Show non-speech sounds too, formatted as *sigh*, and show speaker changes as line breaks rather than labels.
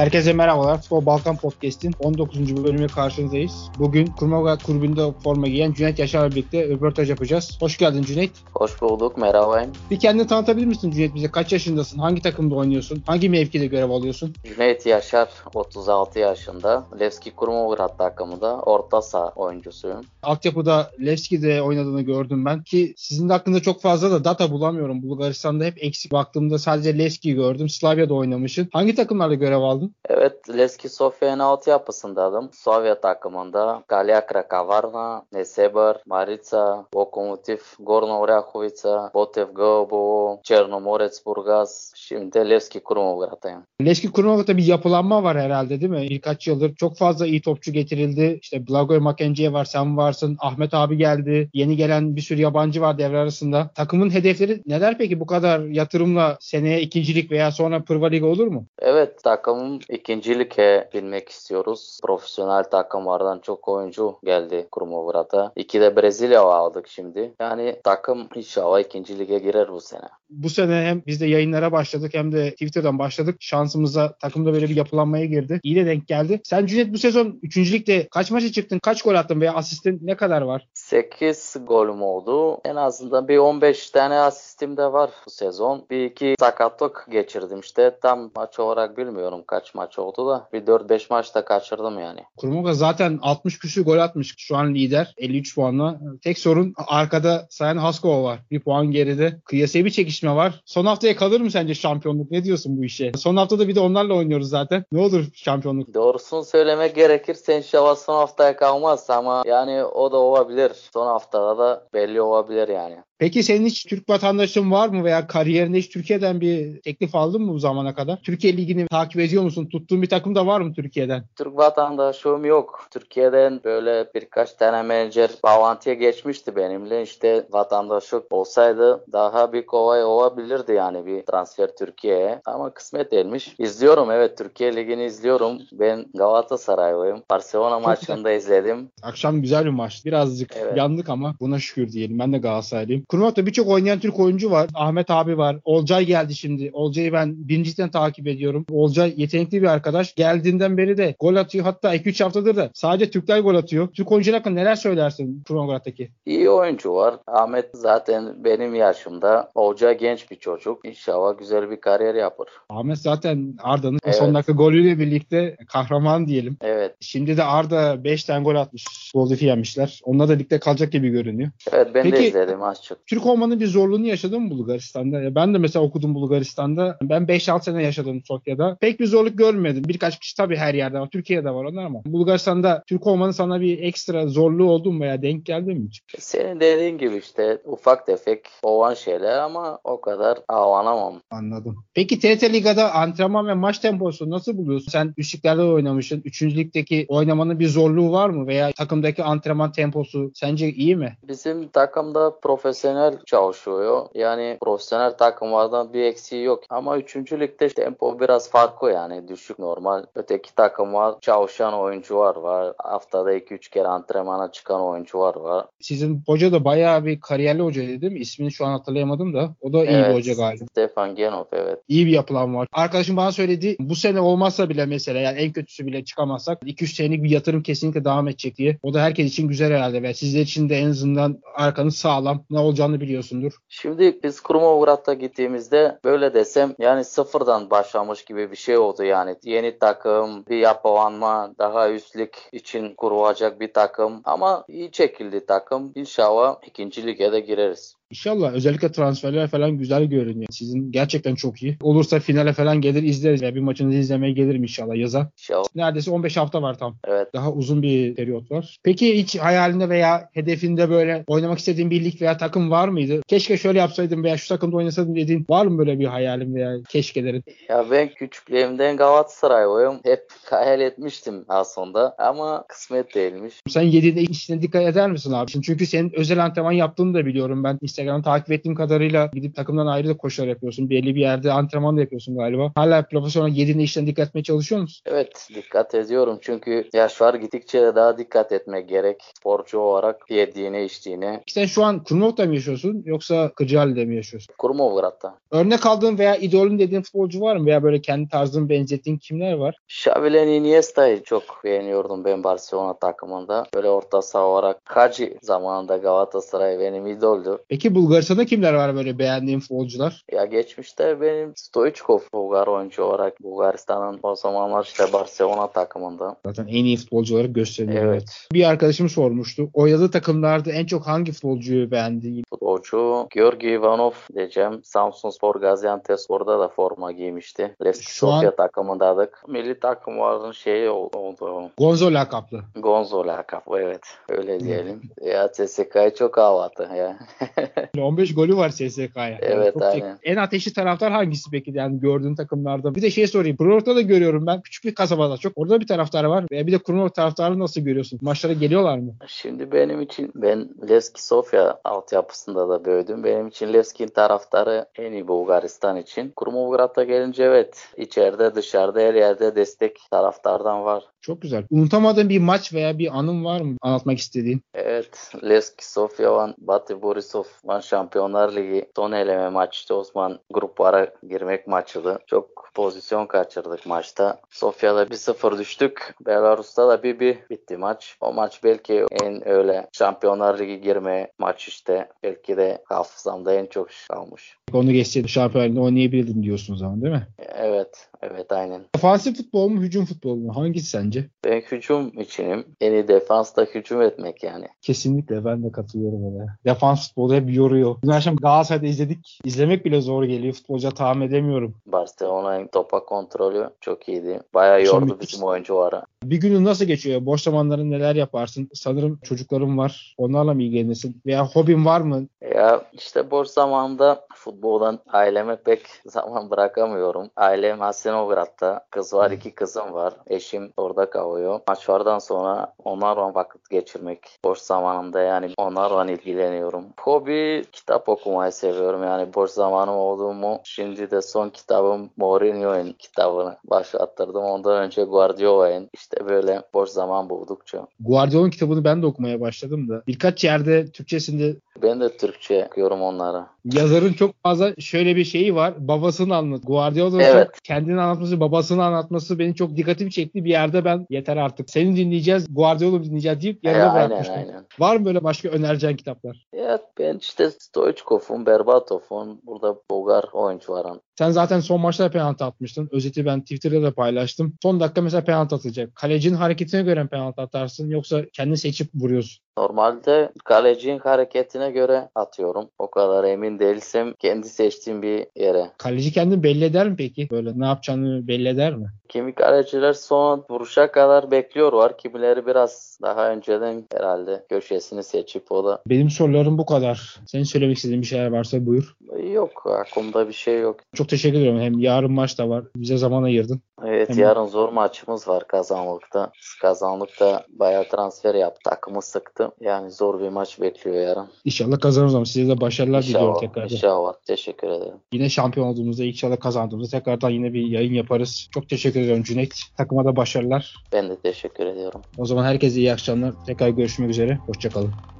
Herkese merhabalar. Futbol Balkan Podcast'in 19. bölümü karşınızdayız. Bugün Kurmaga kulübünde forma giyen Cüneyt Yaşar'la birlikte röportaj yapacağız. Hoş geldin Cüneyt.
Hoş bulduk, merhaba.
Bir kendini tanıtabilir misin Cüneyt bize? Kaç yaşındasın? Hangi takımda oynuyorsun? Hangi mevkide görev alıyorsun?
Cüneyt Yaşar, 36 yaşında. Levski Kurmograd takımında orta saha oyuncusuyum.
Altyapıda Levski'de oynadığını gördüm ben. Ki sizin de hakkında çok fazla da data bulamıyorum. Bulgaristan'da hep eksik baktığımda sadece Levski'yi gördüm. Slavya'da oynamışsın. Hangi takımlarda görev aldın?
Evet, Leski Sofya'nın altyapısındaydım. Sovya takımında Galyakra Kavarna, Nesebar, Marica, Lokomotiv, Gorno Oryahovica, Botev Găobo, Çernomorets Burgaz, şimdi de Levski Kurmograd'dayım.
Levski Kurmograd'da bir yapılanma var herhalde değil mi? Birkaç yıldır çok fazla iyi topçu getirildi. İşte Blagoy Makenciye var, sen varsın. Ahmet abi geldi. Yeni gelen bir sürü yabancı var devre arasında. Takımın hedefleri neler peki? Bu kadar yatırımla seneye ikincilik veya sonra Pırva Ligi olur mu?
Evet, takımın ikinci lige binmek istiyoruz. Profesyonel takımlardan çok oyuncu geldi Kurmograd'a. İki de Brezilya aldık şimdi. Yani takım inşallah ikinci lige girer bu sene.
Bu sene hem biz de yayınlara başladık hem de Twitter'dan başladık. Şansımıza takımda böyle bir yapılanmaya girdi. İyi de denk geldi. Sen Cüneyt bu sezon 3. ligde kaç maça çıktın? Kaç gol attın veya asistin ne kadar var?
8 golüm oldu. En azından bir 15 tane asistim de var bu sezon. Bir iki sakatlık geçirdim işte. Tam maç olarak bilmiyorum kaç maç oldu da. Bir 4-5 maçta kaçırdım yani.
Kurmoga zaten 60 küsür gol atmış. Şu an lider 53 puanla. Tek sorun arkada Sayan Haskova var. Bir puan geride. Kıyasaya bir çekişme var. Son haftaya kalır mı sence şampiyonluk? Ne diyorsun bu işe? Son haftada bir de onlarla oynuyoruz zaten. Ne olur şampiyonluk?
Doğrusunu söylemek gerekirse inşallah son haftaya kalmaz ama yani o da olabilir. Son haftada da belli olabilir yani.
Peki senin hiç Türk vatandaşın var mı veya kariyerinde hiç Türkiye'den bir teklif aldın mı bu zamana kadar? Türkiye Ligi'ni takip ediyor musun? Tuttuğun bir takım da var mı Türkiye'den?
Türk vatandaşım yok. Türkiye'den böyle birkaç tane menajer bağlantıya geçmişti benimle. İşte vatandaşlık olsaydı daha bir kolay olabilirdi yani bir transfer Türkiye'ye. Ama kısmet değilmiş. İzliyorum evet Türkiye Ligi'ni izliyorum. Ben Galatasaraylıyım. Barcelona maçını da izledim.
Akşam güzel bir maç. Birazcık
Evet.
yandık ama buna şükür diyelim. Ben de Galatasaraylıyım. Kurmak'ta birçok oynayan Türk oyuncu var. Ahmet abi var. Olcay geldi şimdi. Olcay'ı ben birinciden takip ediyorum. Olcay yetenekli bir arkadaş. Geldiğinden beri de gol atıyor. Hatta 2-3 haftadır da sadece Türkler gol atıyor. Türk oyuncular hakkında neler söylersin Kurmak'taki?
İyi oyuncu var. Ahmet zaten benim yaşımda. Hoca genç bir çocuk. İnşallah güzel bir kariyer yapar.
Ahmet zaten Arda'nın
Evet.
son dakika golüyle birlikte kahraman diyelim.
Evet.
Şimdi de Arda 5 tane gol atmış. Goldefi yenmişler. Onlar da ligde kalacak gibi görünüyor.
Evet ben de
Peki-
izledim az çok.
Türk olmanın bir zorluğunu yaşadın mı Bulgaristan'da? Ya Ben de mesela okudum Bulgaristan'da. Ben 5-6 sene yaşadım Sofya'da. Pek bir zorluk görmedim. Birkaç kişi tabii her yerde var. Türkiye'de var onlar ama. Bulgaristan'da Türk olmanın sana bir ekstra zorluğu oldu mu veya denk geldi mi hiç?
Senin dediğin gibi işte ufak tefek olan şeyler ama o kadar avanamam.
Anladım. Peki TRT Liga'da antrenman ve maç temposu nasıl buluyorsun? Sen üçlüklerde oynamışsın. Üçüncü ligdeki oynamanın bir zorluğu var mı? Veya takımdaki antrenman temposu sence iyi mi?
Bizim takımda profesyonel çalışıyor. Yani profesyonel takımlardan bir eksiği yok. Ama 3. ligde tempo biraz farklı yani düşük normal. Öteki takımlar çalışan oyuncular var. Haftada 2-3 kere antrenmana çıkan oyuncular var.
Sizin hoca da bayağı bir kariyerli hocaydı değil mi? İsmini şu an hatırlayamadım da. O da iyi bir
Evet,
hoca galiba.
Stefan Genov evet.
İyi bir yapılan var. Arkadaşım bana söyledi bu sene olmazsa bile mesela yani en kötüsü bile çıkamazsak 2-3 senelik bir yatırım kesinlikle devam edecek diye. O da herkes için güzel herhalde ve sizler için de en azından arkanız sağlam. Ne olacağını biliyorsundur.
Şimdi biz Kurmograd'a gittiğimizde böyle desem yani sıfırdan başlamış gibi bir şey oldu yani. Yeni takım, bir yapılanma, daha üstlük için kurulacak bir takım ama iyi çekildi takım. İnşallah ikinci lige de gireriz.
İnşallah özellikle transferler falan güzel görünüyor. Sizin gerçekten çok iyi. Olursa finale falan gelir izleriz. Ya bir maçınızı izlemeye gelirim inşallah yaza.
İnşallah.
Neredeyse 15 hafta var tam.
Evet.
Daha uzun bir periyot var. Peki hiç hayalinde veya hedefinde böyle oynamak istediğin bir lig veya takım var mıydı? Keşke şöyle yapsaydım veya şu takımda oynasaydım dediğin var mı böyle bir hayalin veya keşkelerin?
Ya ben küçüklüğümden Galatasaraylıyım. Hep hayal etmiştim aslında ama kısmet değilmiş.
Sen yediğinde işine dikkat eder misin abi? Çünkü senin özel antrenman yaptığını da biliyorum ben. Instagram Instagram'ı takip ettiğim kadarıyla gidip takımdan ayrı da koşular yapıyorsun. Belli bir yerde antrenman da yapıyorsun galiba. Hala profesyonel yediğinde işten dikkat etmeye çalışıyor musun?
Evet dikkat ediyorum çünkü yaşlar gittikçe daha dikkat etmek gerek. Sporcu olarak yediğine içtiğine.
Sen şu an Kurnov'da mı yaşıyorsun yoksa Kırcaali'de mi yaşıyorsun?
Kurmovgrad'da.
Örnek aldığın veya idolün dediğin futbolcu var mı? Veya böyle kendi tarzını benzettiğin kimler var?
Xavi'len Iniesta'yı çok beğeniyordum ben Barcelona takımında. Böyle orta saha olarak Hacı zamanında Galatasaray benim idoldü.
Peki Bulgaristan'da kimler var böyle beğendiğin futbolcular?
Ya geçmişte benim Stoichkov Bulgar oyuncu olarak Bulgaristan'ın o zamanlar işte Barcelona takımında.
Zaten en iyi futbolcu olarak gösteriliyor.
Evet.
Bir arkadaşım sormuştu. Oynadığı takımlarda en çok hangi futbolcuyu beğendi?
Futbolcu Georgi Ivanov diyeceğim. Samsun Spor Gaziantepspor'da da forma giymişti. Levski
Şu an-
Sofia takımındaydık. Milli takımların şeyi ol- oldu.
Gonzo lakaplı.
Gonzo lakabı evet. Öyle diyelim. ya CSK'yı çok havalı ya. *laughs*
15 golü var CSK'ya.
Evet,
Çok
aynen.
En ateşli taraftar hangisi peki yani gördüğün takımlarda? Bir de şey sorayım. Kurnov'da da görüyorum ben. Küçük bir kasabada çok. Orada bir taraftar var. Veya bir de Kurnov taraftarı nasıl görüyorsun? Maçlara geliyorlar mı?
Şimdi benim için ben Levski Sofia altyapısında da büyüdüm. Benim için Levski'nin taraftarı en iyi Bulgaristan için. Kurmovgrad'a gelince evet içeride dışarıda her yerde destek taraftardan var.
Çok güzel. Unutamadığın bir maç veya bir anın var mı anlatmak istediğin?
Evet, Levski Sofia van Batı Borisov van Şampiyonlar Ligi son eleme maçtı. Osman gruplara girmek maçıydı. Çok pozisyon kaçırdık maçta. Sofya'da 1-0 düştük. Belarus'ta da 1-1 bitti maç. O maç belki en öyle Şampiyonlar Ligi girme maç işte. Belki de hafızamda en çok kalmış.
Onu geçseydi şampiyonluğu oynayabilirdim diyorsun o zaman değil mi?
Evet, evet aynen.
Defansif futbol mu, hücum futbol mu? Hangisi sence?
Ben hücum içinim. En iyi defansta hücum etmek yani.
Kesinlikle ben de katılıyorum ona. Defans futbolu hep yoruyor. Dün akşam Galatasaray'da izledik. İzlemek bile zor geliyor. Futbolcuya tahammül edemiyorum.
Barcelona'nın topa kontrolü çok iyiydi. Bayağı yordu
Şimdi-
bizim oyuncuları.
Bir günün nasıl geçiyor? Boş zamanların neler yaparsın? Sanırım çocuklarım var. Onlarla mı ilgilenirsin? Veya hobin var mı?
Ya işte boş zamanda futboldan aileme pek *laughs* zaman bırakamıyorum. Ailem Hasenograd'da. Kız var, iki kızım var. Eşim orada kalıyor. Maçlardan sonra onlarla vakit geçirmek. Boş zamanımda yani onlarla ilgileniyorum. Hobi kitap okumayı seviyorum. Yani boş zamanım oldu mu şimdi de son kitabım Mourinho'nun kitabını başlattırdım. Ondan önce Guardiola'nın işte böyle boş zaman buldukça.
Guardiola'nın kitabını ben de okumaya başladım da. Birkaç yerde Türkçesinde
Ben de Türkçe okuyorum onları.
Yazarın çok fazla şöyle bir şeyi var. Babasını anlat. Guardiola'nın
Evet.
çok kendini anlatması, babasını anlatması benim çok dikkatimi çekti. Bir yerde ben yeter artık. Seni dinleyeceğiz, Guardiola'yı dinleyeceğiz deyip yarıda
Ya, aynen
bırakmıştım.
aynen.
Var mı böyle başka önereceğin kitaplar?
Ya ben işte Stoichkov'un, Berbatov'un burada Bulgar oyuncuların.
Sen zaten son maçta penaltı atmıştın. Özeti ben Twitter'da da paylaştım. Son dakika mesela penaltı atacak. Kalecinin hareketine göre penaltı atarsın yoksa kendini seçip vuruyorsun?
Normalde kalecinin hareketine göre atıyorum. O kadar emin değilsem kendi seçtiğim bir yere.
Kaleci kendini belli eder mi peki? Böyle ne yapacağını belli eder mi?
Kimi kaleciler son vuruşa kadar bekliyor var. Kimileri biraz daha önceden herhalde köşesini seçip o da
Benim sorularım bu kadar. Senin söylemek istediğin bir şeyler varsa buyur.
yok aklımda bir şey yok.
Çok teşekkür ediyorum. Hem yarın maç da var. Bize zaman ayırdın.
Evet
Tamam.
yarın zor maçımız var kazanlıkta. Kazanlıkta bayağı transfer yaptı. Takımı sıktı. Yani zor bir maç bekliyor yarın.
İnşallah kazanırız ama size de başarılar diliyorum
İnşallah.
tekrardan.
İnşallah. Teşekkür ederim.
Yine şampiyon olduğumuzda inşallah kazandığımızda tekrardan yine bir yayın yaparız. Çok teşekkür ediyorum Cüneyt. Takıma da başarılar.
Ben de teşekkür ediyorum.
O zaman herkese iyi akşamlar. Tekrar görüşmek üzere. Hoşçakalın.